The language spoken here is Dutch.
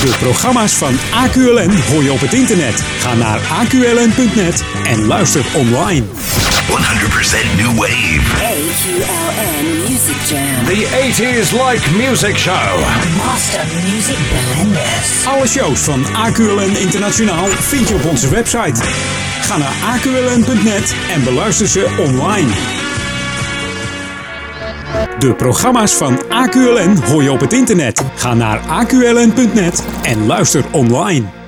De programma's van AQLN hoor je op het internet. Ga naar aqln.net en luister online. 100% new wave. AQLN Music Jam. The 80s Like Music Show. Master Music Blenders. Alle shows van AQLN Internationaal vind je op onze website. Ga naar aqln.net en beluister ze online. De programma's van AQLN hoor je op het internet. Ga naar aqln.net en luister online.